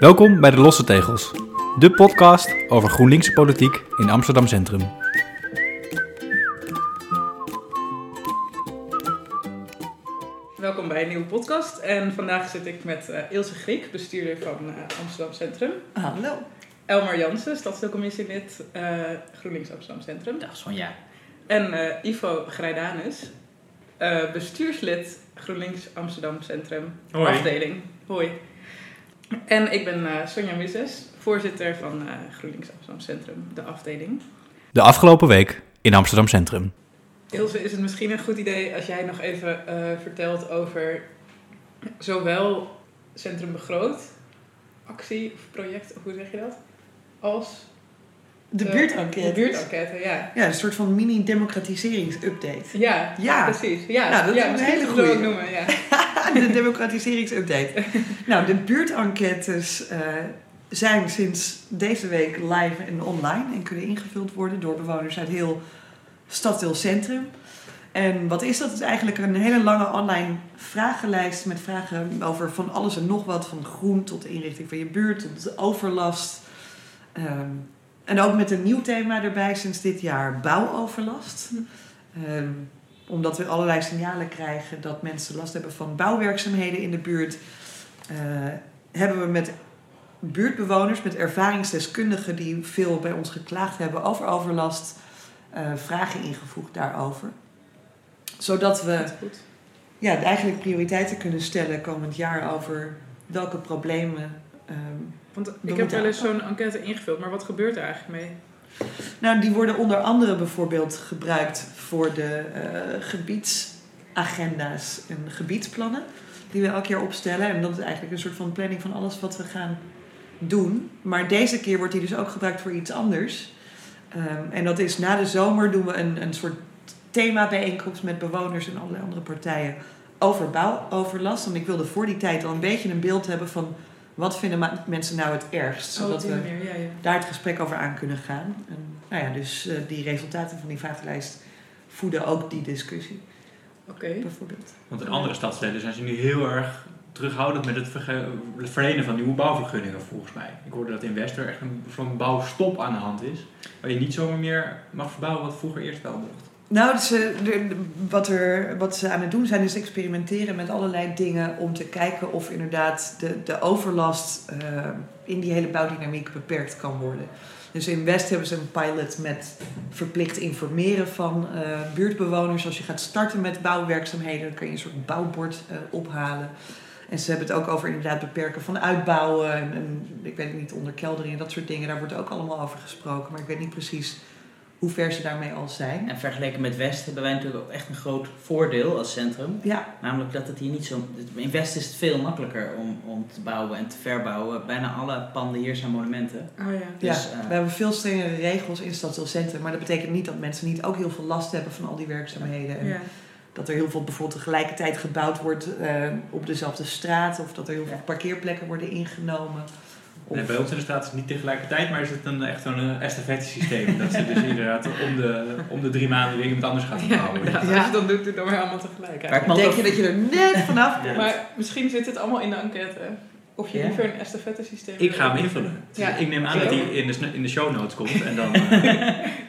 Welkom bij de Losse Tegels, de podcast over GroenLinkse politiek in Amsterdam Centrum. Welkom bij een nieuwe podcast. En vandaag zit ik met eh, Ilse Griek, bestuurder van eh, Amsterdam Centrum. Hallo. Elmar Jansen, stadsdeelcommissielid eh GroenLinks Amsterdam Centrum. Dag Sonja. En eh, Ivo Grijdanus, eh, bestuurslid GroenLinks Amsterdam Centrum, Hoi. afdeling. Hoi. En ik ben eh, Sonja Mises, voorzitter van eh, GroenLinks Amsterdam Centrum, de afdeling. De afgelopen week in Amsterdam Centrum. Ilse, is het misschien een goed idee als jij nog even eh, vertelt over zowel Centrum Begroot, actie of project, of hoe zeg je dat? Als De eh, buurtenquête. De buurtenquête, ja. Ja, een soort van mini-democratiseringsupdate. Ja, Ja. precies. Ja, Nou, dat is een hele goeie. ook noemen, ja. de democratiseringsupdate. nou, de buurtenquêtes eh, zijn sinds deze week live en online en kunnen ingevuld worden door bewoners uit heel stadsdeel Centrum. En wat is dat? Het is eigenlijk een hele lange online vragenlijst met vragen over van alles en nog wat. Van groen tot de inrichting van je buurt, tot de overlast. Ehm, en ook met een nieuw thema erbij sinds dit jaar, bouwoverlast. Ehm, omdat we allerlei signalen krijgen dat mensen last hebben van bouwwerkzaamheden in de buurt, eh, hebben we met buurtbewoners, met ervaringsdeskundigen die veel bij ons geklaagd hebben over overlast, eh, vragen ingevoegd daarover. Zodat we ja, eigenlijk prioriteiten kunnen stellen komend jaar over welke problemen. ehm, Want ik heb wel eens zo'n enquête ingevuld, maar wat gebeurt er eigenlijk mee? nou, die worden onder andere bijvoorbeeld gebruikt voor de eh, gebiedsagenda's en gebiedsplannen die we elk jaar opstellen. En dat is eigenlijk een soort van planning van alles wat we gaan doen. Maar deze keer wordt die dus ook gebruikt voor iets anders. Ehm, en dat is na de zomer doen we een, een soort thema-bijeenkomst met bewoners en allerlei andere partijen over bouwoverlast. En ik wilde voor die tijd al een beetje een beeld hebben van wat vinden mensen nou het ergst. Oh, Zodat we manier, ja, ja. daar het gesprek over aan kunnen gaan. En, nou ja, dus eh, die resultaten van die vragenlijst voeden ook die discussie, Oké. bijvoorbeeld. Want in andere stadsteden zijn ze nu heel erg terughoudend met het verlenen van nieuwe bouwvergunningen, volgens mij. Ik hoorde dat in Wester echt een zo'n bouwstop aan de hand is. Waar je niet zomaar meer mag verbouwen wat vroeger eerst wel mocht. Nou, dus, eh, wat, er, wat ze aan het doen zijn is experimenteren met allerlei dingen om te kijken of inderdaad de, de overlast eh, in die hele bouwdynamiek beperkt kan worden. Dus in West hebben ze een pilot met verplicht informeren van eh, buurtbewoners. Als je gaat starten met bouwwerkzaamheden, dan kan je een soort bouwbord ophalen. En ze hebben het ook over inderdaad beperken van uitbouwen en, en ik weet niet, onderkeldering en dat soort dingen. Daar wordt ook allemaal over gesproken, maar ik weet niet precies hoe ver ze daarmee al zijn. En vergeleken met West hebben wij natuurlijk ook echt een groot voordeel als centrum. Ja, Namelijk dat het hier niet zo... In West is het veel makkelijker om, om te bouwen en te verbouwen. Bijna alle panden hier zijn monumenten. Oh ja. Dus, ja, eh, we hebben veel strengere regels in stadsdeelcentrum. Maar dat betekent niet dat mensen niet ook heel veel last hebben van al die werkzaamheden. En ja. dat er heel veel bijvoorbeeld tegelijkertijd gebouwd wordt eh, op dezelfde straat. Of dat er heel veel parkeerplekken worden ingenomen. Of, Nee, bij ons in de straat is het niet tegelijkertijd, maar is het een, echt zo'n uh, estafette systeem. dat ze dus inderdaad om de, om de drie maanden weer iemand anders gaat Ja, verbouwen. Ja. Als je dat doet, doe het dan weer allemaal tegelijk. Maar ik eigenlijk. mag denk je dat je er net vanaf Ja. Maar misschien zit het allemaal in de enquête. Of je Ja. liever een estafette systeem Ik ga hem invullen. Ja. Ik neem aan Ik dat hij in de, in de show notes komt en dan eh,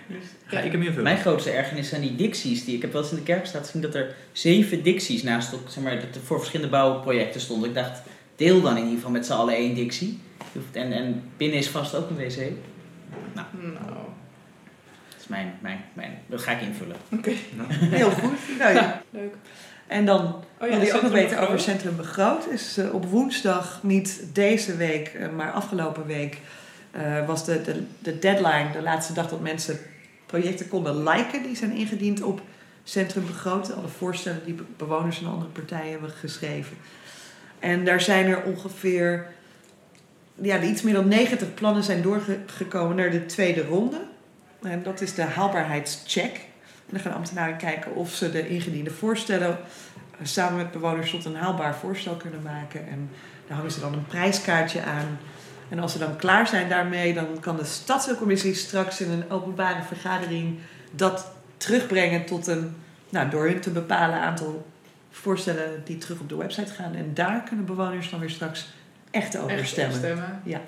Dus, ga ik hem invullen. Mijn grootste ergernis zijn die dicties. Die, ik heb wel eens in de kerkstraat gezien dat er zeven dicties naast op, zeg maar, dat er voor verschillende bouwprojecten stonden. Ik dacht, deel dan in ieder geval met z'n allen één dictie. Hoeft- En, en binnen is vast ook een wc. nou, Dat is mijn, mijn, mijn, dat ga ik invullen. oké. heel goed. Nou, ja. Leuk. En dan Oh ja, wil je ook nog weten over Centrum Begroot. Is eh, op woensdag, niet deze week, eh, maar afgelopen week, eh, was de, de, de deadline, de laatste dag dat mensen projecten konden liken. Die zijn ingediend op Centrum Begroot. Alle voorstellen die be- bewoners en andere partijen hebben geschreven. En daar zijn er ongeveer, ja, iets meer dan 90 plannen zijn doorgekomen naar de tweede ronde. En dat is de haalbaarheidscheck. En dan gaan ambtenaren kijken of ze de ingediende voorstellen eh, samen met bewoners tot een haalbaar voorstel kunnen maken. En daar hangen ze dan een prijskaartje aan. En als ze dan klaar zijn daarmee, dan kan de stadscommissie straks in een openbare vergadering dat terugbrengen tot een, nou, door hun te bepalen aantal voorstellen die terug op de website gaan. En daar kunnen bewoners dan weer straks Echt Echt overstemmen. stemmen. Ja.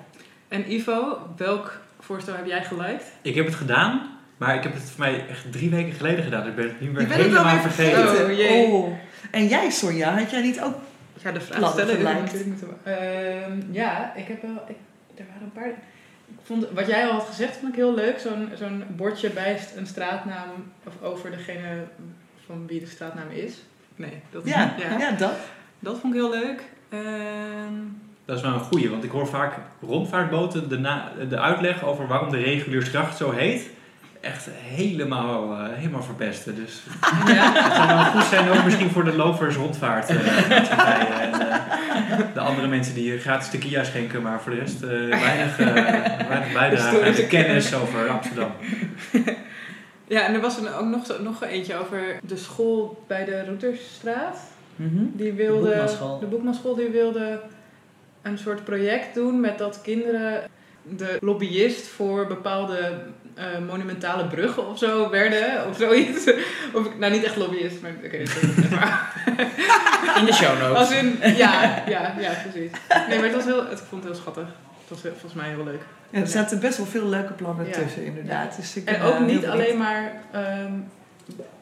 En Ivo, welk voorstel heb jij geliked? Ik heb het gedaan, maar ik heb het voor mij echt drie weken geleden gedaan. Dus ik ben het het wel helemaal vergeten. vergeten. Oh, jee. Oh. En jij, Sonja, had jij niet ook... Ja, de vraag stellen natuurlijk moeten... Ehm, ja, ik heb wel... Ik, er waren een paar... Ik vond, wat jij al had gezegd vond ik heel leuk. Zo'n zo'n bordje bij een straatnaam of over degene van wie de straatnaam is. Nee, dat is Ja, niet- ja. dat. Dat vond ik heel leuk. Ehm, Dat is wel een goeie, want ik hoor vaak rondvaartboten de, na, de uitleg over waarom de reguliersgracht zo heet. Echt helemaal, eh, helemaal verpesten. Dus ja. het zou wel goed zijn ook misschien voor de lopers rondvaart. eh, en eh, de andere mensen die gratis tequila schenken, maar voor de rest eh, weinig, eh, weinig bijdrage aan de kennis over Amsterdam. ja, en er was er ook nog, nog eentje over de school bij de Routersstraat. Mhm. Die wilde, Boekmanschool. de boekmanschool die wilde een soort project doen met dat kinderen de lobbyist voor bepaalde eh, monumentale bruggen of zo werden, of zoiets. Of, ik- nou, niet echt lobbyist, maar oké. maar In de show notes. als in, ja, ja, ja, precies. Nee, maar het was heel, het, ik vond het heel schattig. Het was heel- volgens mij heel leuk. Ja, er zaten best wel veel leuke plannen Ja. tussen, inderdaad. Dus ik En ook eh, heel niet alleen maar ehm,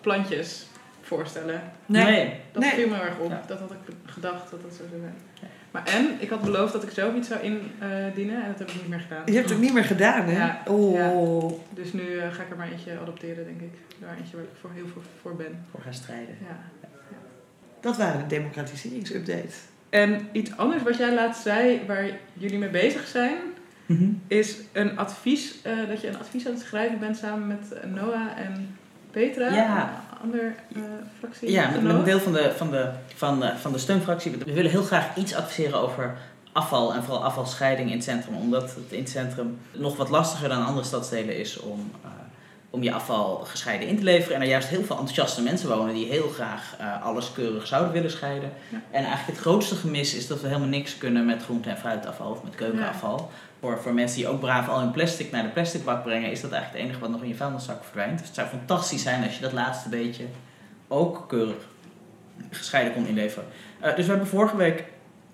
plantjes voorstellen. Nee. Dat Nee. viel me erg op. Ja. Dat had ik gedacht dat dat zo zou zijn. Maar en, ik had beloofd dat ik zelf iets zou indienen en dat heb ik niet meer gedaan. Je hebt het niet meer gedaan, hè? Ja. Oh. Dus nu eh, ga ik er maar eentje adopteren, denk ik. Daar eentje waar ik voor heel veel voor ben. Voor gaan strijden. Ja. Dat waren de democratiseringsupdates. En iets anders wat jij laatst zei, waar jullie mee bezig zijn, Mhm. is een advies, eh, dat je een advies aan het schrijven bent samen met Noah en Petra, Ja. een ander eh, fractie. Ja, met, met een deel van de, van, de, van, de, van de steunfractie. We willen heel graag iets adviseren over afval en vooral afvalscheiding in het centrum. Omdat het in het centrum nog wat lastiger dan andere stadsdelen is om, eh, om je afval gescheiden in te leveren. En er juist heel veel enthousiaste mensen wonen die heel graag eh, alles keurig zouden willen scheiden. Ja. En eigenlijk het grootste gemis is dat we helemaal niks kunnen met groente- en fruitafval of met keukenafval. Voor, voor mensen die ook braaf al hun plastic naar de plasticbak brengen, is dat eigenlijk het enige wat nog in je vuilniszak verdwijnt. Dus het zou fantastisch zijn als je dat laatste beetje ook keurig gescheiden kon inleveren. Eh, dus we hebben vorige week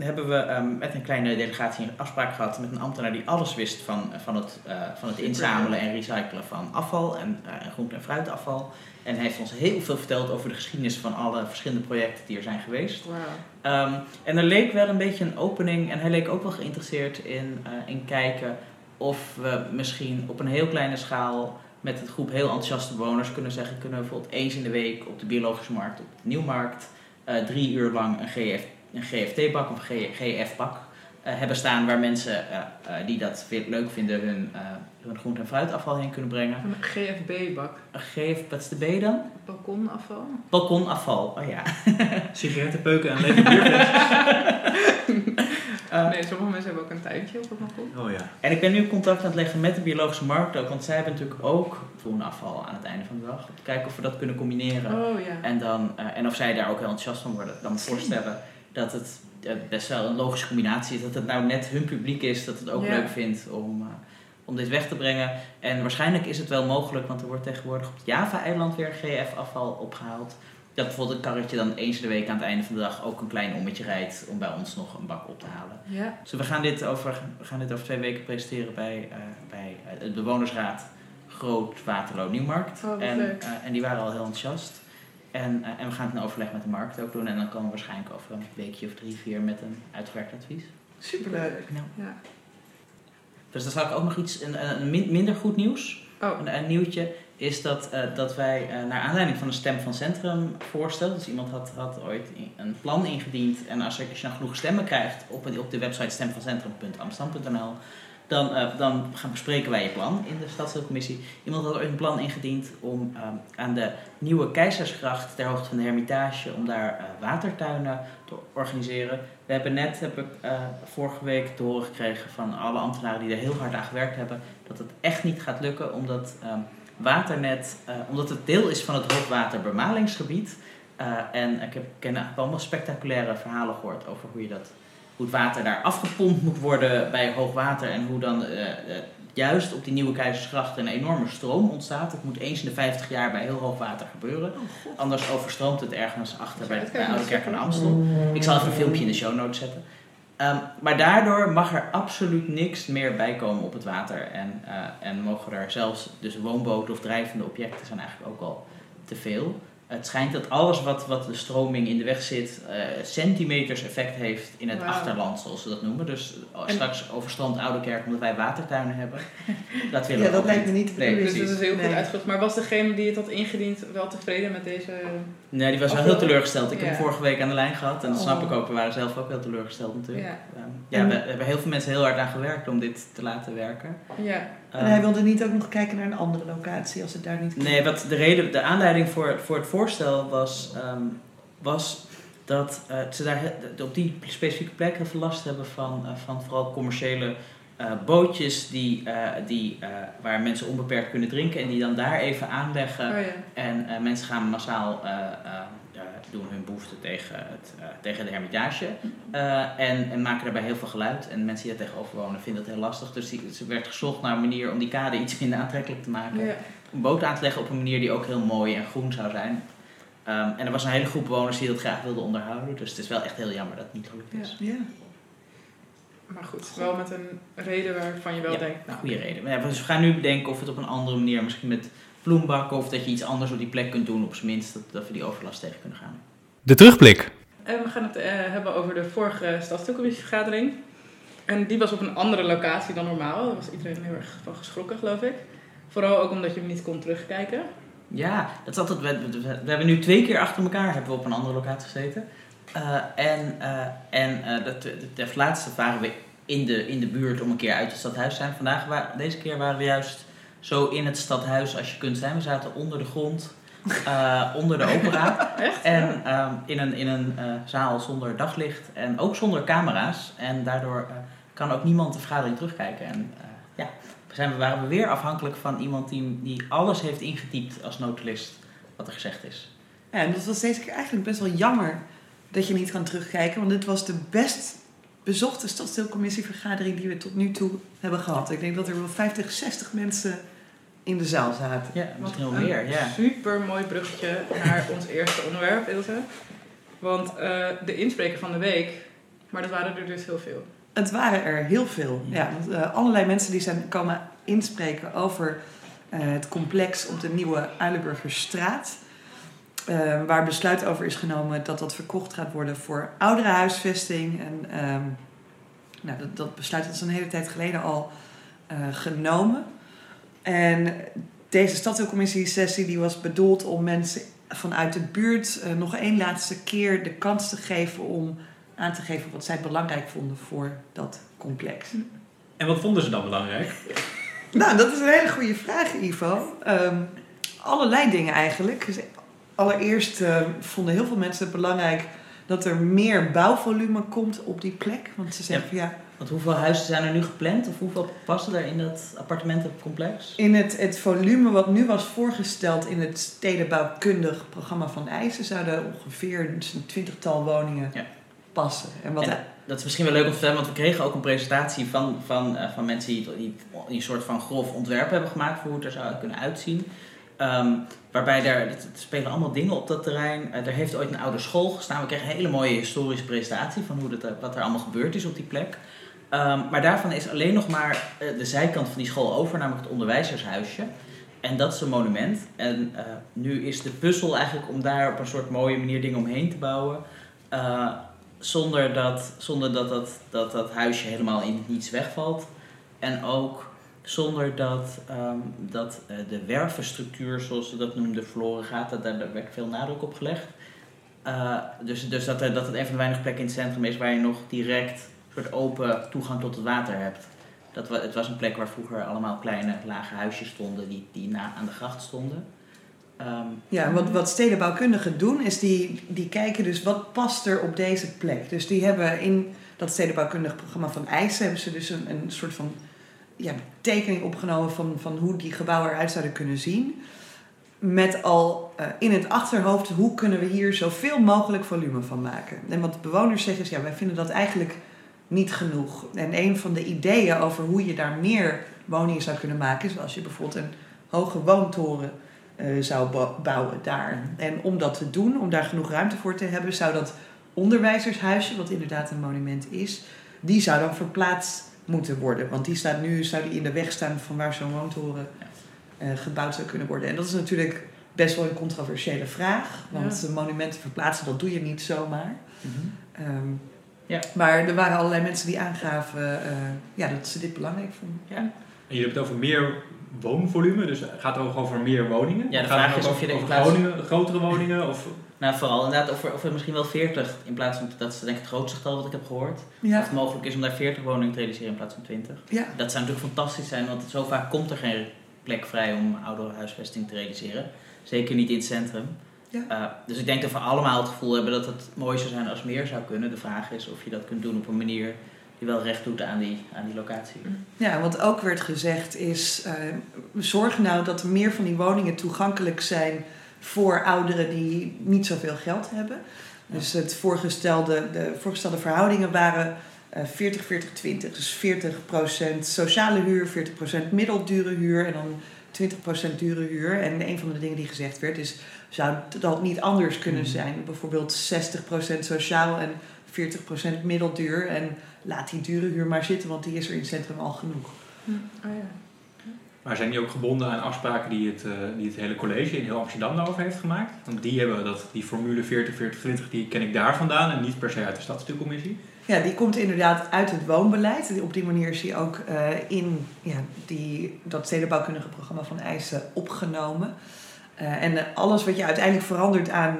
hebben we ehm, met een kleine delegatie een afspraak gehad met een ambtenaar die alles wist van, van, het, eh, van het inzamelen en recyclen van afval en, eh, en groente- en fruitafval. En hij heeft ons heel veel verteld over de geschiedenis van alle verschillende projecten die er zijn geweest. Wauw. Ehm, en er leek wel een beetje een opening en hij leek ook wel geïnteresseerd in, eh, in kijken of we misschien op een heel kleine schaal met een groep heel enthousiaste bewoners kunnen zeggen, kunnen we bijvoorbeeld eens in de week op de biologische markt, op de nieuwmarkt, eh, drie uur lang een, GF, een GFT-bak of een GF-bak eh, hebben staan waar mensen eh, eh, die dat leuk vinden hun, eh, hun groente- en fruitafval heen kunnen brengen. Een GFB-bak. Een GF, wat is de B dan? Balkonafval. Balkonafval, oh ja. Sigarettenpeuken en lege bierfles. Eh, nee, sommige mensen hebben ook een tuintje op het balkon. Oh ja. En ik ben nu in contact aan het leggen met de biologische markt ook, want zij hebben natuurlijk ook groen afval aan het einde van de dag. Om te kijken of we dat kunnen combineren. Oh ja. En, dan, eh, en of zij daar ook heel enthousiast van worden. Dan voorstellen dat het eh, best wel een logische combinatie is. Dat het nou net hun publiek is, dat het ook Ja. leuk vindt om, eh, om dit weg te brengen. En waarschijnlijk is het wel mogelijk, want er wordt tegenwoordig op het Java-eiland weer GF-afval opgehaald. Dat bijvoorbeeld een karretje dan eens in de week aan het einde van de dag ook een klein ommetje rijdt om bij ons nog een bak op te halen. Ja. Dus we gaan dit over, we gaan dit over twee weken presenteren bij, eh, bij de bewonersraad Groot Waterloo Nieuwmarkt. Oh, en, en die waren al heel enthousiast. En, eh, en we gaan het in overleg met de markt ook doen. En dan komen we waarschijnlijk over een weekje of drie, vier met een uitgewerkt advies. Superleuk. Nou, ja. dus dan zal ik ook nog iets, een, een min- minder goed nieuws. Oh, Een, een nieuwtje is dat, eh, dat wij eh, naar aanleiding van een stem van Centrum voorstel. Dus iemand had, had ooit een plan ingediend. En als, je- als je dan genoeg stemmen krijgt op, op de website stemvancentrum.amsterdam.nl. Dan, eh, dan gaan bespreken wij je plan in de stadsdeelcommissie. Iemand had een plan ingediend om eh, aan de nieuwe Keizersgracht, ter hoogte van de Hermitage, om daar eh, watertuinen te organiseren. We hebben net, heb ik vorige week te horen gekregen van alle ambtenaren die er heel hard aan gewerkt hebben, dat het echt niet gaat lukken omdat ehm, Waternet, omdat het deel is van het hoogwaterbemalingsgebied. En ik heb ken allemaal spectaculaire verhalen gehoord over hoe je dat, hoe het water daar afgepompt moet worden bij hoogwater en hoe dan eh, eh, juist op die nieuwe Keizersgracht een enorme stroom ontstaat. Het moet eens in de 50 jaar bij heel hoog water gebeuren. Anders overstroomt het ergens achter bij, bij Oude Kerk de Amstel. Ik zal even een filmpje in de show notes zetten. Ehm, maar daardoor mag er absoluut niks meer bij komen op het water. En, eh, en mogen er zelfs, dus woonboten of drijvende objecten zijn eigenlijk ook al te veel. Het schijnt dat alles wat, wat de stroming in de weg zit, eh, centimeters effect heeft in het achterland, zoals ze dat noemen. Dus En- straks overstroomt Oude Kerk omdat wij watertuinen hebben. Dat willen Ja, we dat ook lijkt me niet de Nee. Dus dat is heel goed uitgezocht. Maar was degene die het had ingediend wel tevreden met deze... Nee, die was wel heel teleurgesteld. Ik heb hem vorige week aan de lijn gehad en dat snap Oh. ik ook. We waren zelf ook heel teleurgesteld natuurlijk. Ja. Ja, we, we hebben heel veel mensen heel hard aan gewerkt om dit te laten werken. Ja, En hij wilde niet ook nog kijken naar een andere locatie als het daar niet Nee, wat de, reden, de aanleiding voor, voor het voorstel was, ehm, was dat eh, ze daar op die specifieke plek heel veel last hebben van, eh, van vooral commerciële eh, bootjes die, eh, die, eh, waar mensen onbeperkt kunnen drinken en die dan daar even aanleggen. oh ja. En eh, mensen gaan massaal eh, eh, eh, doen hun behoefte tegen, het, eh, tegen de hermitage. Eh, en, en maken daarbij heel veel geluid. En mensen die daar tegenover wonen vinden dat heel lastig. Dus die, er werd gezocht naar een manier om die kade iets minder aantrekkelijk te maken. ja. Een boot aan te leggen op een manier die ook heel mooi en groen zou zijn. Ehm, en er was een hele groep bewoners die dat graag wilden onderhouden. Dus het is wel echt heel jammer dat het niet gelukt is. Ja. Maar goed, wel met een reden waarvan je wel Ja, denkt... Nou, goede reden. Maar ja, dus we gaan nu bedenken of we het op een andere manier, misschien met bloembakken of dat je iets anders op die plek kunt doen, op zijn minst, dat, dat we die overlast tegen kunnen gaan. De terugblik. En we gaan het eh, hebben over de vorige stadsdeelcommissievergadering. En die was op een andere locatie dan normaal. Daar was iedereen heel erg van geschrokken, geloof ik. Vooral ook omdat je hem niet kon terugkijken. Ja, dat is altijd. We, we, we hebben nu twee keer achter elkaar hebben we op een andere locatie gezeten. Eh, en eh, en eh, dat, de, de laatste waren we in de, in de buurt om een keer uit het stadhuis te zijn. Vandaag deze keer waren we juist zo in het stadhuis als je kunt zijn. We zaten onder de grond, eh, onder de opera. Echt? En ehm, in een, in een eh, zaal zonder daglicht en ook zonder camera's. En daardoor eh, kan ook niemand de vergadering terugkijken. En ja, zijn we, waren we weer afhankelijk van iemand die, die alles heeft ingetypt als notulist wat er gezegd is. Ja, en dat was deze keer eigenlijk best wel jammer dat je niet kan terugkijken. Want dit was de best bezochte stadsdeelcommissievergadering die we tot nu toe hebben gehad. Ik denk dat er wel 50, 60 mensen in de zaal zaten. Ja, misschien wel meer. Ja. super mooi bruggetje naar ons eerste onderwerp, Ilse. Want eh, de inspreker van de week, maar dat waren er dus heel veel. Het waren er heel veel. Ja, want, eh, allerlei mensen die zijn komen inspreken over eh, het complex op de nieuwe Uilenburgerstraat. Eh, waar besluit over is genomen dat dat verkocht gaat worden voor ouderenhuisvesting. En ehm, nou, dat, dat besluit is een hele tijd geleden al eh, genomen. En deze stadsdeelcommissiesessie die was bedoeld om mensen vanuit de buurt eh, nog één laatste keer de kans te geven om aan te geven wat zij belangrijk vonden voor dat complex. En wat vonden ze dan belangrijk? Nou, dat is een hele goede vraag, Ivo. Ehm, allerlei dingen eigenlijk. Allereerst eh, vonden heel veel mensen het belangrijk dat er meer bouwvolume komt op die plek. Want ze zeggen van ja, Want hoeveel huizen zijn er nu gepland? Of hoeveel passen er in dat appartementencomplex? in het, het volume wat nu was voorgesteld in het stedenbouwkundig programma van Eisen zouden ongeveer een twintigtal woningen Ja. passen. En wat En dat is misschien wel leuk om te vertellen, want we kregen ook een presentatie van, van, eh, van mensen die, die, die een soort van grof ontwerp hebben gemaakt voor hoe het er zou kunnen uitzien. Ehm, waarbij er, er spelen allemaal dingen op dat terrein. Eh, er heeft ooit een oude school gestaan. We kregen een hele mooie historische presentatie van hoe dat, wat er allemaal gebeurd is op die plek. Ehm, maar daarvan is alleen nog maar eh, de zijkant van die school over, namelijk het onderwijzershuisje. En dat is een monument. En eh, nu is de puzzel eigenlijk om daar op een soort mooie manier dingen omheen te bouwen. Zonder dat, zonder dat, dat, dat dat huisje helemaal in niets wegvalt. En ook zonder dat, ehm, dat eh, de wervenstructuur, zoals ze dat noemden, verloren gaat. Dat, daar, daar werd veel nadruk op gelegd. Eh, dus dus dat, er, dat het een van de weinige plekken in het centrum is waar je nog direct soort open toegang tot het water hebt. Dat, het was een plek waar vroeger allemaal kleine lage huisjes stonden die, die na aan de gracht stonden. Ehm, Ja, wat, wat stedenbouwkundigen doen, is die, die kijken dus wat past er op deze plek. Dus die hebben in dat stedenbouwkundig programma van Eisen hebben ze dus een, een soort van ja, tekening opgenomen van, van hoe die gebouwen eruit zouden kunnen zien. Met al eh, in het achterhoofd hoe kunnen we hier zoveel mogelijk volume van maken. En wat de bewoners zeggen is, ja, wij vinden dat eigenlijk niet genoeg. En een van de ideeën over hoe je daar meer woningen zou kunnen maken, is als je bijvoorbeeld een hoge woontoren eh, zou bou- bouwen daar. En om dat te doen, om daar genoeg ruimte voor te hebben, zou dat onderwijzershuisje, wat inderdaad een monument is, die zou dan verplaatst moeten worden. Want die staat nu zou die in de weg staan van waar zo'n woontoren eh, gebouwd zou kunnen worden. En dat is natuurlijk best wel een controversiële vraag. Want Ja. monumenten verplaatsen, dat doe je niet zomaar. Mhm. Ehm, Ja. Maar er waren allerlei mensen die aangaven eh, ja, dat ze dit belangrijk vonden. Ja. En jullie hebben het over meer woonvolume, dus gaat het ook over meer woningen? Ja, de gaat vraag het is of je er over, in over plaats- woningen, grotere woningen of... Nou, vooral inderdaad of er, of er misschien wel 40 in plaats van, dat is denk ik het grootste getal wat ik heb gehoord. Of Ja, het mogelijk is om daar 40 woningen te realiseren in plaats van 20. ja. Dat zou natuurlijk fantastisch zijn, want zo vaak komt er geen plek vrij om ouderenhuisvesting te realiseren. Zeker niet in het centrum. Ja. Eh, dus ik denk dat we allemaal het gevoel hebben dat het mooi zou zijn als meer zou kunnen. De vraag is of je dat kunt doen op een manier die wel recht doet aan die, aan die locatie. Ja, wat ook werd gezegd is, eh, zorg nou dat er meer van die woningen toegankelijk zijn voor ouderen die niet zoveel geld hebben. Dus het voorgestelde, de voorgestelde verhoudingen waren eh 40, 40, 20. Dus 40% sociale huur, 40% middeldure huur en dan 20% dure huur. En een van de dingen die gezegd werd is, zou dat niet anders kunnen Mhm. zijn? Bijvoorbeeld 60% sociaal en 40% middelduur. En laat die dure huur maar zitten, want die is er in het centrum al genoeg. Hm. Oh ja. Maar zijn die ook gebonden aan afspraken die het, eh, die het hele college in heel Amsterdam daarover heeft gemaakt? Want die hebben dat, die formule 40-40-20, die ken ik daar vandaan en niet per se uit de stadsdeelcommissie. Ja, die komt inderdaad uit het woonbeleid. Op die manier is die ook eh, in ja, die, dat stedenbouwkundige programma van eisen opgenomen. Eh, en alles wat je uiteindelijk verandert aan,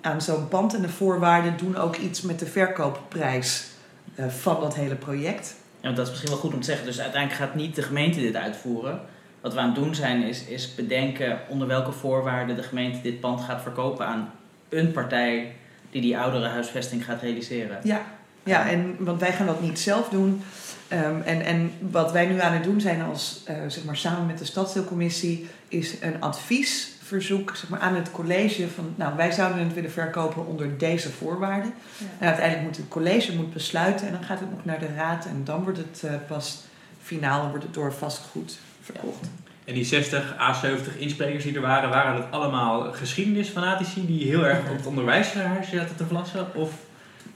aan zo'n pand en de voorwaarden doen ook iets met de verkoopprijs eh, van dat hele project. Ja, want dat is misschien wel goed om te zeggen. Dus uiteindelijk gaat niet de gemeente dit uitvoeren. Wat we aan het doen zijn is, is bedenken onder welke voorwaarden de gemeente dit pand gaat verkopen aan een partij die die ouderenhuisvesting gaat realiseren. Ja, ja en, want wij gaan dat niet zelf doen. Ehm, en, en wat wij nu aan het doen zijn als, eh, zeg maar, samen met de stadsdeelcommissie, is een adviesverzoek zeg maar, aan het college van, nou, wij zouden het willen verkopen onder deze voorwaarden. Ja. En uiteindelijk moet het college moet besluiten en dan gaat het nog naar de raad en dan wordt het eh, pas finaal, wordt het door vastgoed verkocht. En die 60 à 70 insprekers die er waren, waren dat allemaal geschiedenisfanatici die heel erg op het onderwijshuis zaten te vlassen? Of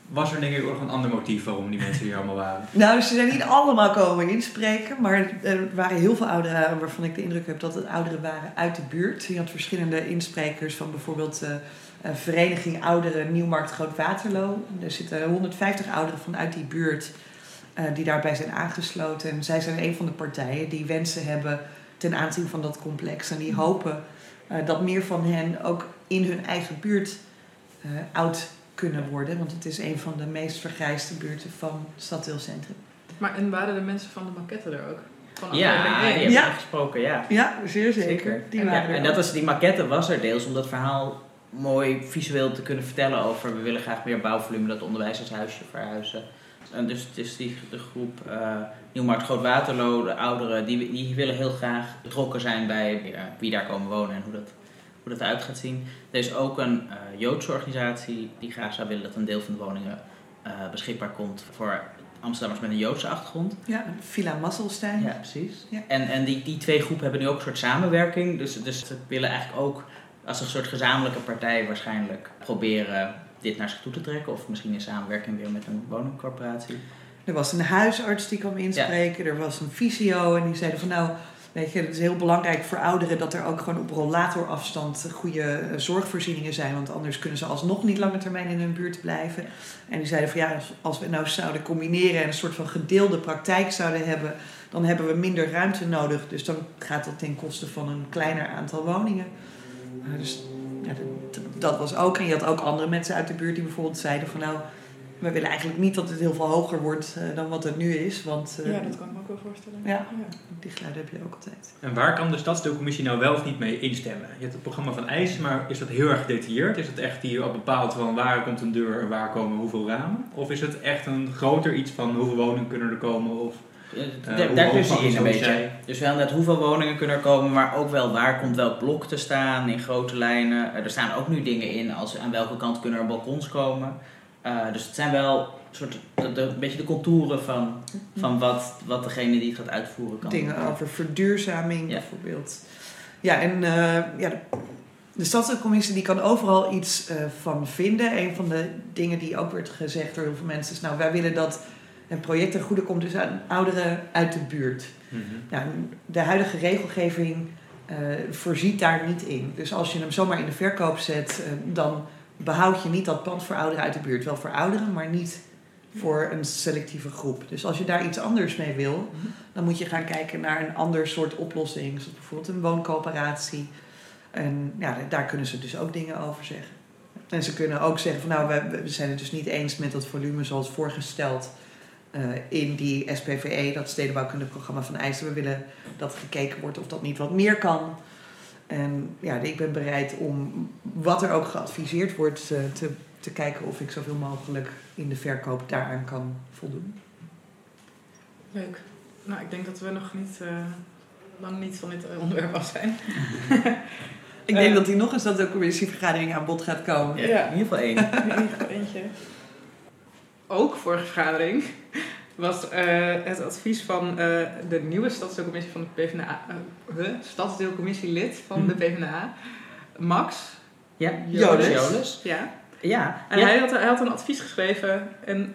was er denk ik ook nog een ander motief waarom die mensen hier allemaal waren? Nou, ze zijn niet allemaal komen inspreken, maar er waren heel veel ouderen waarvan ik de indruk heb dat het ouderen waren uit de buurt. Je had verschillende insprekers van bijvoorbeeld eh, eh, Vereniging Ouderen Nieuwmarkt Groot Waterloo. Er zitten 150 ouderen vanuit die buurt eh, die daarbij zijn aangesloten. En zij zijn een van de partijen die wensen hebben ten aanzien van dat complex. En die hopen eh, dat meer van hen ook in hun eigen buurt eh, oud kunnen worden. Want het is een van de meest vergrijsde buurten van het stadsdeelcentrum. Maar en waren de mensen van de maquette er ook? Van Ja, je één? hebt Ja. gesproken, ja. Ja, zeer zeker. Die En, waren ja, er en dat was, die maquette was er deels om dat verhaal mooi visueel te kunnen vertellen over we willen graag meer bouwvolume, dat onderwijzershuisje verhuizen. En dus het is die, de groep eh Nieuwmarkt Groot Waterloo, de ouderen, die, die willen heel graag betrokken zijn bij ja, wie daar komen wonen en hoe dat, hoe dat eruit gaat zien. Er is ook een eh, Joodse organisatie die graag zou willen dat een deel van de woningen eh, beschikbaar komt voor Amsterdammers met een Joodse achtergrond. Ja, Villa Masselstein. Ja, precies. Ja. En, en die, die twee groepen hebben nu ook een soort samenwerking. Dus, dus ze willen eigenlijk ook als een soort gezamenlijke partij waarschijnlijk proberen dit naar zich toe te trekken. Of misschien in samenwerking weer met een woningcorporatie. Er was een huisarts die kwam inspreken. Er was een fysio en die zeiden van nou, weet je, het is heel belangrijk voor ouderen dat er ook gewoon op rollatorafstand goede eh, zorgvoorzieningen zijn. Want anders kunnen ze alsnog niet lange termijn in hun buurt blijven. En die zeiden van ja, als- we nou zouden combineren en een soort van gedeelde praktijk zouden hebben, dan hebben we minder ruimte nodig. Dus dan gaat dat ten koste van een kleiner aantal woningen. Dus ja, dat, dat was ook. En je had ook andere mensen uit de buurt die bijvoorbeeld zeiden van nou, we willen eigenlijk niet dat het heel veel hoger wordt eh, dan wat het nu is. Want eh, Ja, dat kan ik me ook wel voorstellen. Ja. die geluiden heb je ook altijd. En waar kan de stadsdeelcommissie nou wel of niet mee instemmen? Je hebt het programma van eisen, maar is dat heel erg gedetailleerd? Is het echt hier al bepaald van waar komt een deur en waar komen hoeveel ramen? Of is het echt een groter iets van hoeveel woningen kunnen er komen? Of, daar- hoe daar het een beetje. zijn? Dus wel net hoeveel woningen kunnen er komen, maar ook wel waar komt welk blok te staan in grote lijnen. Eh, er staan ook nu dingen in als aan welke kant kunnen er balkons komen. Eh, dus het zijn wel soort, de, de- een beetje de contouren van, van wat, wat degene die het gaat uitvoeren kan. Dingen over verduurzaming Ja. bijvoorbeeld. Ja, en eh, ja, de, de stadscommissie die kan overal iets eh, van vinden. Een van de dingen die ook werd gezegd door heel veel mensen is... nou, wij willen dat een project ten goede komt dus aan ouderen uit de buurt. Mhm. Nou, de huidige regelgeving eh, voorziet daar niet in. Dus als je hem zomaar in de verkoop zet, eh, dan behoud je niet dat pand voor ouderen uit de buurt. Wel voor ouderen, maar niet voor een selectieve groep. Dus als je daar iets anders mee wil, dan moet je gaan kijken naar een ander soort oplossing. Zoals bijvoorbeeld een wooncoöperatie. En ja, daar kunnen ze dus ook dingen over zeggen. En ze kunnen ook zeggen van nou, we, we zijn het dus niet eens met dat volume zoals voorgesteld eh, in die SPVE, dat stedenbouwkundig programma van eisen. We willen dat gekeken wordt of dat niet wat meer kan. En ja, ik ben bereid om wat er ook geadviseerd wordt eh, te, te kijken of ik zoveel mogelijk in de verkoop daaraan kan voldoen. Leuk. Nou, ik denk dat we nog niet, eh, lang niet van dit onderwerp af zijn. Ik denk dat die nog eens dat de commissievergadering aan bod gaat komen. Ja, Ja. In ieder geval één. In ieder geval eentje. Ook vorige vergadering was eh, het advies van eh, de nieuwe stadsdeelcommissie van de PvdA, eh, huh? stadsdeelcommissielid van de PvdA, Max. Ja, Jolis. Jolis. Ja. Ja, En ja. Hij, had, hij had een advies geschreven en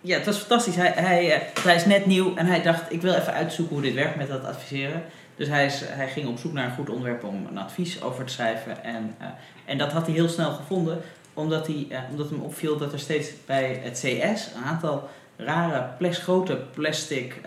Ja, het was fantastisch. Hij, hij, hij is net nieuw en hij dacht, ik wil even uitzoeken hoe dit werkt met dat adviseren. Dus hij, is, hij ging op zoek naar een goed onderwerp om een advies over te schrijven. En, en dat had hij heel snel gevonden, omdat, hij, eh, omdat hem opviel dat er steeds bij het CS een aantal rare, grote plastic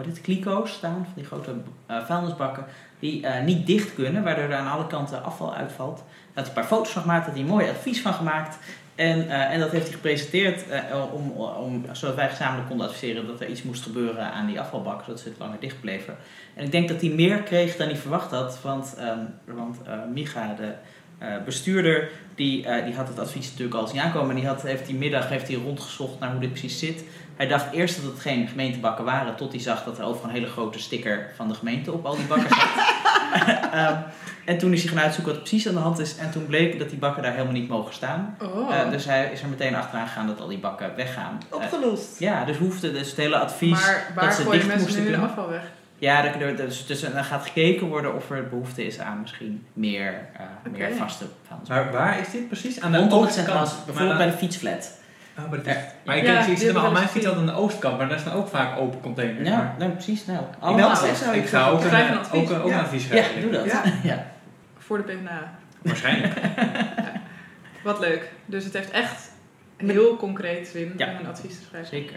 is het, kliko's staan, van die grote eh, vuilnisbakken, die niet dicht kunnen, waardoor er aan alle kanten afval uitvalt. Hij had een paar foto's van gemaakt, had hij een mooi advies van gemaakt. En, en dat heeft hij gepresenteerd om, om, zodat wij gezamenlijk konden adviseren dat er iets moest gebeuren aan die afvalbak, zodat ze het langer dicht bleven. En ik denk dat hij meer kreeg dan hij verwacht had, want, ehm, want Micha, de bestuurder, die, eh, die had het advies natuurlijk al zien aankomen. En die had, heeft die middag heeft hij rondgezocht naar hoe dit precies zit. Hij dacht eerst dat het geen gemeentebakken waren, tot hij zag dat er overal een hele grote sticker van de gemeente op al die bakken zat. Ehm, en toen is hij gaan uitzoeken wat er precies aan de hand is. En toen bleek dat die bakken daar helemaal niet mogen staan. oh, Eh, dus hij is er meteen achteraan gegaan dat al die bakken weggaan. Eh, Opgelost. ja, dus hoefde dus het hele advies. maar waar dat ze gooien dicht mensen moesten nu hun kunnen. afval weg? Ja, dat- dat- dus, dus dan gaat gekeken worden of er behoefte is aan misschien meer, eh, meer vaste vuilnis. Maar waar is dit precies? Aan de oostkant? bijvoorbeeld Maar bij de fietsflat. oh, maar, dat is- maar ik, Ja, ik, ik zit al mijn fiets altijd aan de oostkant, maar daar staan ook vaak open containers. Ja, Maar nou precies. Nou. Elzig zou ik ik ga ook een een, advies. ook, een- ook een Ja. doe dat. Ja. Ja. Voor de PvdA. Waarschijnlijk. Wat leuk. Dus het heeft echt heel concreet zin Ja. om een advies te schrijven. Zeker.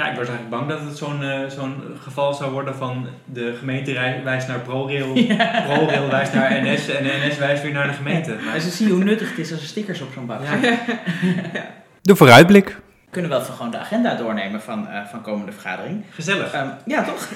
Ja, ik was eigenlijk bang dat het zo'n eh, zo'n geval zou worden van de gemeente rij- wijst naar ProRail, ProRail wijst naar NS en NS wijst weer naar de gemeente. Maar, Maar ze zien hoe nuttig het is als er stickers op zo'n bak Ja. zitten. De vooruitblik. We kunnen wel even gewoon de agenda doornemen van, eh, van komende vergadering. gezellig. Ehm, ja, toch?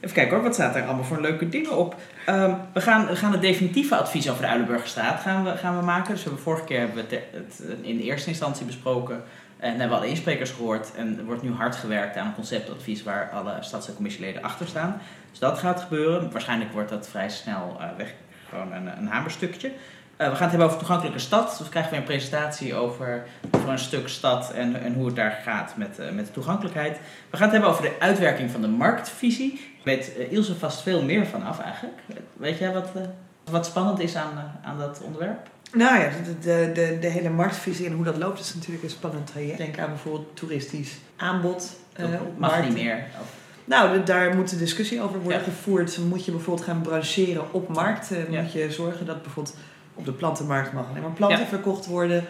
Even kijken hoor, wat staat er allemaal voor leuke dingen op? Ehm, we, gaan, we gaan het definitieve advies over de Uilenburgerstraat gaan we, gaan we maken. Dus we hebben vorige keer hebben we het, het in de eerste instantie besproken. En hebben we alle insprekers gehoord. En er wordt nu hard gewerkt aan een conceptadvies waar alle stads- en commissieleden achter staan. Dus dat gaat gebeuren. Waarschijnlijk wordt dat vrij snel eh, weg. Gewoon een, een hamerstukje. Eh, we gaan het hebben over toegankelijke stad. Dus we krijgen weer een presentatie over, een stuk stad en, en hoe het daar gaat met, eh, met de toegankelijkheid. We gaan het hebben over de uitwerking van de marktvisie. Weet uh, Ilse vast veel meer vanaf eigenlijk. Weet jij wat, uh, wat spannend is aan, uh, aan dat onderwerp? Nou ja, de, de, de, de hele marktvisie en hoe dat loopt is natuurlijk een spannend traject. Denk aan bijvoorbeeld toeristisch aanbod. Dat uh, op mag markten. niet meer. Of, Nou, de, daar moet de discussie over worden Ja. gevoerd. Moet je bijvoorbeeld gaan brancheren op markten? Ja. Moet je zorgen dat bijvoorbeeld op de plantenmarkt mag alleen maar planten Ja. verkocht worden?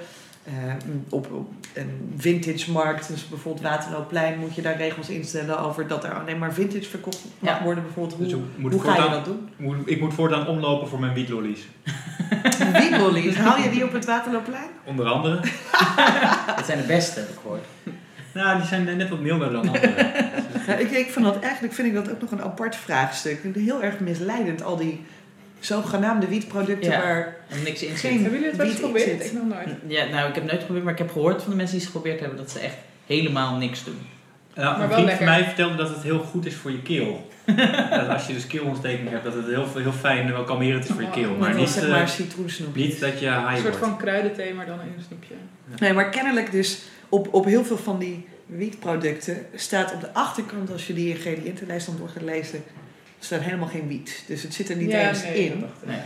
Uh, op, op een vintage markt, dus bijvoorbeeld Waterloopplein, moet je daar regels instellen over dat er alleen maar vintage verkocht mag Ja. worden. Bijvoorbeeld, hoe, Dus moet hoe ga je dat doen? moet- ik moet voortaan omlopen voor mijn wietlollies. Wietlollies, haal je die op het Waterloopplein? Onder andere. dat zijn de beste, heb ik gehoord. Nou, die zijn net wat milder dan andere. Ja, ik, ik vind dat eigenlijk vind ik dat ook nog een apart vraagstuk. Heel erg misleidend, al die zogenaamde wietproducten Ja. waar En niks in Geen- zit. Hebben jullie het wel eens geprobeerd? Ik nog nooit. Ja, nou, ik heb het nooit geprobeerd, maar ik heb gehoord van de mensen die het geprobeerd hebben dat ze echt helemaal niks doen. Nou, Maar een vriend lekker. van mij vertelde dat het heel goed is voor je keel. dat als je dus keelontsteking hebt, dat het heel, heel fijn en wel kalmerend is voor je keel. Maar maar niet, zeg eh, maar citroensnoep. niet dat je Een high soort wordt. van kruidenthee, maar dan in een snoepje. Nee, maar kennelijk dus op, op heel veel van die wietproducten staat op de achterkant, als je die ingrediëntenlijst dan door gaat lezen, staat helemaal geen wiet. Dus het zit er niet Ja, eens nee, in. Nee.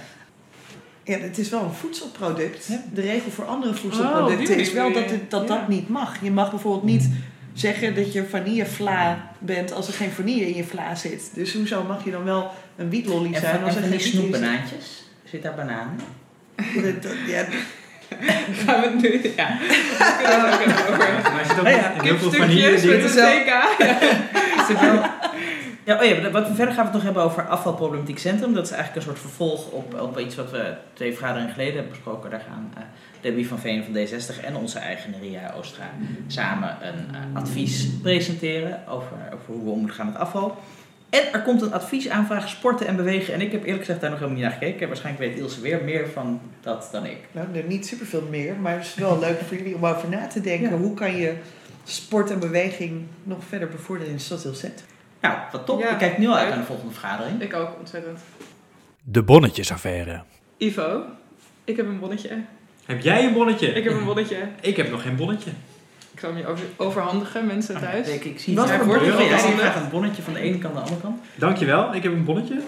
Ja, het is wel een voedselproduct. Ja. De regel voor andere Oh, voedselproducten is wel dat het, dat, Ja. dat niet mag. Je mag bijvoorbeeld niet zeggen dat je vanillevla bent als er geen vanille in je vla zit. Dus hoezo mag je dan wel een wietlolly En zijn van, als en er van geen die snoepbanaantjes. Zit daar banaan in? Dat- dat- Ja, Gaan we het nu... Ja, daar kunnen we het ook over. Maar er zit ook heel veel vanille met een. CK. Ja, oh ja, wat verder gaan we het nog hebben over afvalproblematiek centrum. Dat is eigenlijk een soort vervolg op, op iets wat we twee vergaderingen geleden hebben besproken. Daar gaan eh, Debbie van Veen van D60 en onze eigen Ria Oostra samen een eh, advies presenteren over, over hoe we om moeten gaan met afval. En er komt een adviesaanvraag sporten en bewegen. En ik heb eerlijk gezegd daar nog helemaal niet naar gekeken. Waarschijnlijk weet Ilse weer meer van dat dan ik. nou, er niet superveel meer, maar het is wel leuk voor jullie om over na te denken. Ja. Hoe kan je sport en beweging nog verder bevorderen in Stadsdeel Z? Nou, wat top. Ja, ik kijk nu al uit naar de volgende vergadering. Ik ook, ontzettend. De bonnetjesaffaire. Ivo, ik heb een bonnetje. Heb jij een bonnetje? Ik heb een bonnetje. Ik heb nog geen bonnetje. Ik zal hem je over, overhandigen, mensen thuis. Ik, ik zie Wat het voor bonnetje? Zie graag een bonnetje van de ene kant naar de andere kant. Dankjewel, ik heb een bonnetje.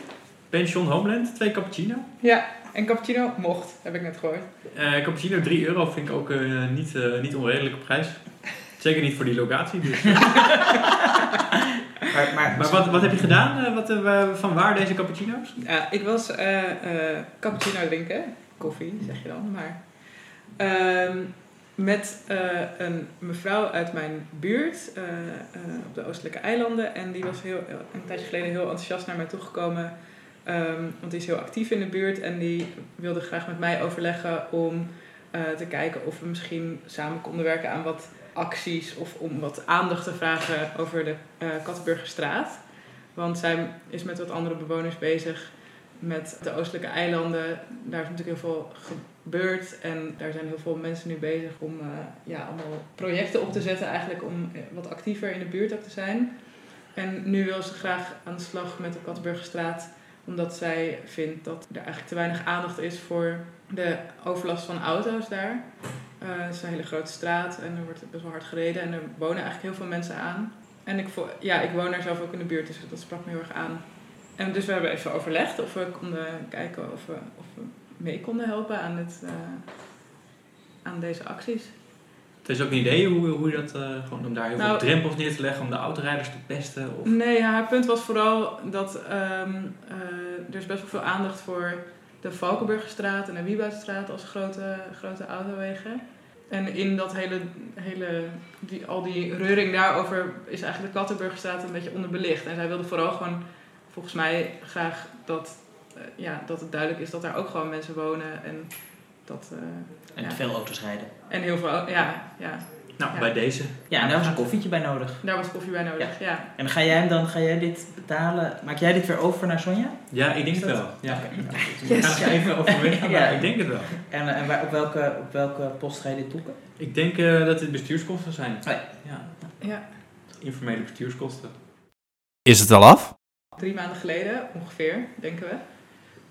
Pension Homeland, twee cappuccino. Ja, en cappuccino mocht, heb ik net gehoord. Eh cappuccino 3 euro vind ik ook eh, niet, eh, niet onredelijke prijs. Zeker niet voor die locatie. Dus. Maar, maar, maar wat, wat heb je gedaan? Eh, wat, eh, van waar deze cappuccino's? Ja, ik was eh, eh, cappuccino drinken. Koffie, zeg je dan. Maar ehm, met eh, een mevrouw uit mijn buurt eh, eh, op de Oostelijke Eilanden. En die was heel, een tijdje geleden heel enthousiast naar mij toegekomen. Ehm, want die is heel actief in de buurt. En die wilde graag met mij overleggen om eh, te kijken of we misschien samen konden werken aan wat acties. Of om wat aandacht te vragen over de eh Kattenburgerstraat. Want zij is met wat andere bewoners bezig met de oostelijke eilanden. Daar is natuurlijk heel veel gebeurd. En daar zijn heel veel mensen nu bezig om eh, ja, allemaal projecten op te zetten eigenlijk om eh, wat actiever in de buurt ook te zijn. En nu wil ze graag aan de slag met de Kattenburgerstraat. Omdat zij vindt dat er eigenlijk te weinig aandacht is voor de overlast van auto's daar. Eh, het is een hele grote straat en er wordt best wel hard gereden. En er wonen eigenlijk heel veel mensen aan. En ik, ja, ik woon daar zelf ook in de buurt, dus dat sprak me heel erg aan. En dus we hebben even overlegd of we konden kijken of we, of we mee konden helpen aan, dit, eh, aan deze acties. Het is ook een idee hoe, hoe je dat, eh, gewoon om daar heel Nou- veel drempels neer te leggen om de autorijders te pesten. Of... Nee, haar punt was vooral dat ehm, eh, er is best wel veel aandacht voor de Valkenburgerstraat en de Wieboudstraat als grote, grote autowegen. En in dat hele, hele die, al die reuring daarover is eigenlijk de Kattenburgerstraat een beetje onderbelicht. En zij wilde vooral gewoon, volgens mij, graag dat, eh, ja, dat het duidelijk is dat daar ook gewoon mensen wonen. En, dat, eh, En Ja. veel auto's rijden. en heel veel, ja, ja, Nou, Ja. bij deze. Ja, en daar was een koffietje bij nodig. daar was koffie bij nodig. Ja. En dan ga jij hem dan, ga jij dit betalen? Maak jij dit weer over naar Sonja? Ja, ik denk het wel. Ja. Ik ga even overwegen, Ja. maar ik denk het wel. En, eh, en waar, op, welke, op welke post ga je dit toeken? Ik denk eh, dat het bestuurskosten zijn. Oh ja. ja. ja. Informele bestuurskosten. Is het al af? drie maanden geleden, ongeveer, denken we,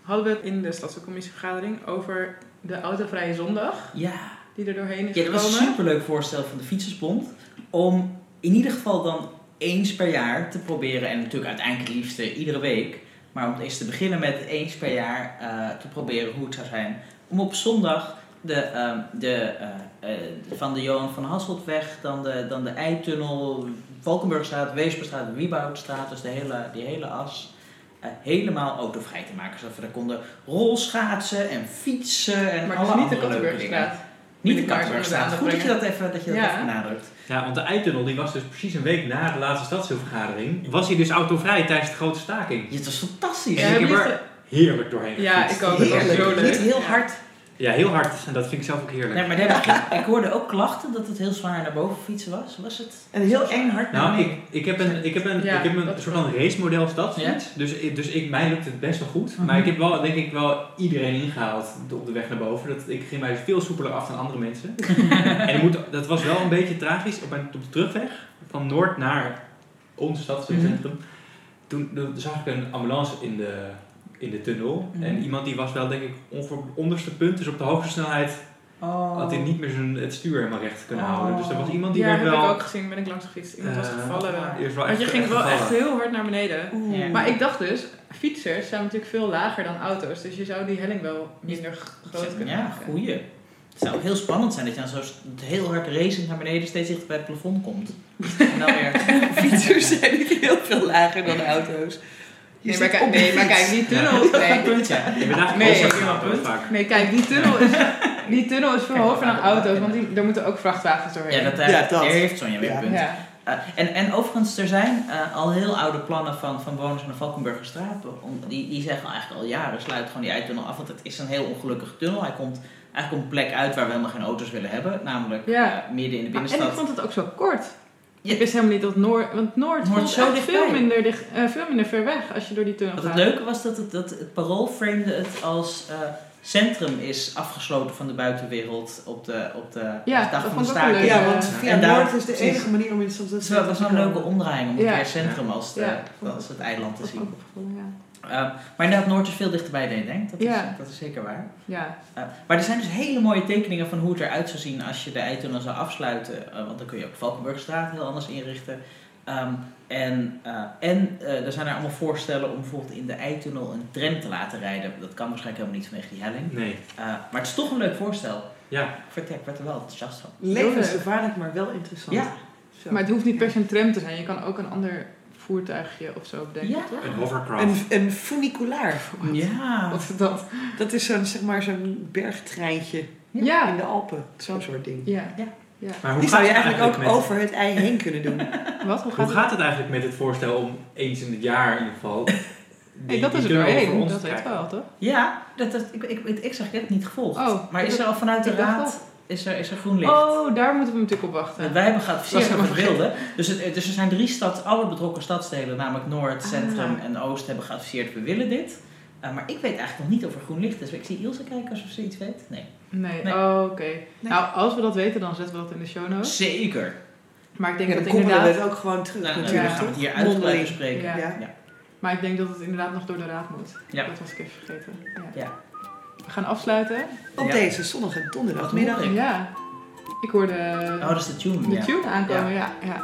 hadden we het in de stadscommissievergadering over de autovrije zondag Ja. Die er doorheen is Ja, dat was een gekomen. superleuk voorstel van de Fietsersbond. Om in ieder geval dan eens per jaar te proberen. En natuurlijk uiteindelijk het liefst iedere week. Maar om eens te beginnen met eens per jaar eh, te proberen hoe het zou zijn. Om op zondag de, ehm, de, eh, van de Johan van Hasseltweg, dan de, dan de Eitunnel, Valkenburgstraat, Weesperstraat, Wieboudstraat. Dus de hele, die hele as. helemaal autovrij te maken. Zodat we daar konden rolschaatsen en fietsen en maar alle niet de andere leuke dingen. Niet de eens Goed dat je dat even, dat je dat Ja. even benadrukt. Ja, want de eitunnel die was dus precies een week na de laatste stadsdeelvergadering. Was hij dus autovrij tijdens de grote staking. Ja, het was fantastisch. Ja, ik heb heb er heerlijk doorheen Ja, ik ook. Heerlijk. zo leuk. Niet heel Ja. hard. Ja, heel hard. En dat vind ik zelf ook heerlijk. Nee, maar ik, ik hoorde ook klachten dat het heel zwaar naar boven fietsen was. Was het? En heel eng hard. naar Nou, ik, ik heb een, ik heb een, Ja, ik heb een soort van racemodel stadsfiets. Ja? Dus, ik- dus ik, mij lukt het best wel goed. Mhm. Maar ik heb wel, denk ik, wel iedereen ingehaald op de weg naar boven. Dat, ik ging mij veel soepeler af dan andere mensen. en ik moet, dat was wel een beetje tragisch. Op, mijn, op de terugweg van Noord naar ons stadscentrum. Toen, toen zag ik een ambulance in de, in de tunnel. Mhm. En iemand die was wel, denk ik, ongeveer onderste punt. Dus op de hoogste snelheid Oh. had hij niet meer zijn, het stuur helemaal recht kunnen Oh. houden. Dus er was iemand die Ja, werd heb wel... ik ook gezien. Ben ik langs gefietst. Iemand was eh, gevallen. Want je echt- ging echt wel gevallen. echt heel hard naar beneden. Ja. Maar ik dacht dus, fietsers zijn natuurlijk veel lager dan auto's. Dus je zou die helling wel minder groot kunnen Ja, maken. goeie. Het zou heel spannend zijn dat je dan zo heel hard racend naar beneden steeds dichter bij het plafond komt. En dan weer... Fietsers zijn niet heel veel lager dan auto's. Je Nee maar, kijk, op de nee, maar fiets. kijk, die tunnel is... Nee, punt, ja. Eigenlijk Nee, punt. vaak. nee, kijk, die tunnel is, die tunnel is veel hoger dan auto's, want die, daar moeten ook vrachtwagens doorheen. Ja, dat, eh, Ja, dat. heeft Sonja weer een punt. Ja. Eh, en, en overigens, er zijn eh, al heel oude plannen van, van bewoners aan de Valkenburgerstraat. Om, die, die zeggen al eigenlijk al jaren, sluit gewoon die eitunnel af. Want het is een heel ongelukkige tunnel. Hij komt eigenlijk op een plek uit waar we helemaal geen auto's willen hebben. Namelijk Ja. midden in de Ah, en ik binnenstad. vond het ook zo kort. Ja. Ik wist helemaal niet dat Noord... Want Noord, Noord zo veel minder, dicht, eh, veel minder ver weg als je door die tunnel Wat gaat. het leuke was dat het, dat het parool framede het als eh, centrum is afgesloten van de buitenwereld op de, op de, Ja, dag van de vond ik ook een staking. Ja, want Ja. via En daar- Noord is de precies. enige manier om in zo'n Het is wel- was wel een leuke omdraaiing om het Ja. weer centrum als, de, Ja. als het eiland te zien. Eh, maar inderdaad, Noord is veel dichterbij dan je denkt. Dat, Ja. is, dat is zeker waar. Ja, Eh, maar er zijn dus hele mooie tekeningen van hoe het eruit zou zien als je de eitunnel zou afsluiten. Eh, want dan kun je ook Valkenburgstraat heel anders inrichten. Ehm, en eh, en eh, er zijn er allemaal voorstellen om bijvoorbeeld in de eitunnel een tram te laten rijden. Dat kan waarschijnlijk helemaal niet vanwege die helling. Nee. Eh, maar het is toch een leuk voorstel. Ja. Vertel, ik werd er wel enthousiast van. Levensgevaarlijk, maar wel interessant. Ja. Zo. maar het hoeft niet per se een tram te zijn. Je kan ook een ander voertuigje of zo bedenken, Ja. toch? Een hovercraft. Een, een funiculaar. Ja. Wat is dat? Dat is zo'n zeg maar, zo'n bergtreintje Ja. in de Alpen. Zo'n soort ding. Ja. Maar hoe Die gaat zou je eigenlijk ook met- over het ei heen kunnen doen. Wat? Hoe gaat, Hoe gaat het eigenlijk met het voorstel om eens in het jaar in ieder geval... Hey, dat is er doorheen. ons Dat krijgen? wel, toch? Ja, dat, dat, ik, ik, ik, ik zeg, ik heb het niet gevolgd. Oh, maar is er al vanuit de raad is er, is er groen licht? Oh, daar moeten we natuurlijk op wachten. Wij hebben geadviseerd Dat over wilde. Dus, het, dus er zijn drie stad, alle betrokken stadsdelen, namelijk Noord, Ah. Centrum en Oost, hebben geadviseerd we willen dit. Uh, maar ik weet eigenlijk nog niet of er groen licht is. Ik zie Ilse kijken alsof ze iets weet. Nee. Nee, Nee. oh, oké. Nou, als we dat weten, dan zetten we dat in de show notes. Zeker. Maar ik denk Ja, dat dan inderdaad... het ook gewoon terug Nou, natuurlijk. dan gaan we het hier uitgebreid bespreken. Ja. Ja. Ja. Maar ik denk dat het inderdaad nog door de raad moet. Ja. Dat was ik even vergeten. Ja. We gaan afsluiten. Op Ja. deze zonnige donderdagmiddag. Ja. Ik hoorde Oh, dat is de tune. de ja. tune aankomen. Ja. Ja,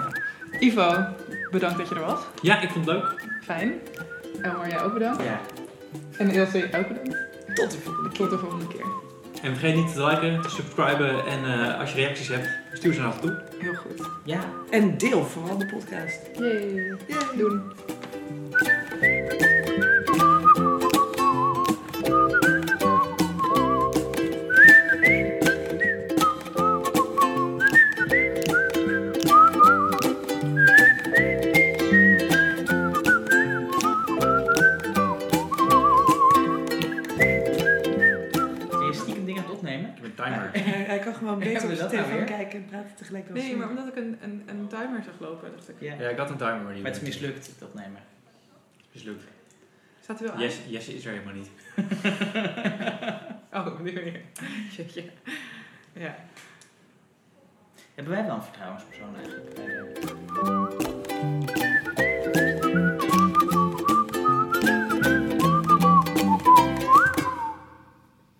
Ivo, bedankt dat je er was. Ja, ik vond het leuk. Fijn. Elmar, jij ook bedankt. Ja. En Ilse, ook bedankt. Tot de volgende keer. Tot de volgende keer. En vergeet niet te liken, te subscriben en eh, als je reacties hebt, stuur ze naar ons toe. Heel goed. ja. En deel vooral de podcast. Yay. Yay. Doen. Nee, maar omdat ik een, een, een timer zag lopen, dacht ik. Ja. Ja, ik had een timer, maar die Maar het is mislukt, het opnemen. mislukt. Staat er wel aan? Jesse, Jesse is er helemaal niet. Oh, op die manier. Jeetje. Ja. Hebben wij wel een vertrouwenspersoon eigenlijk?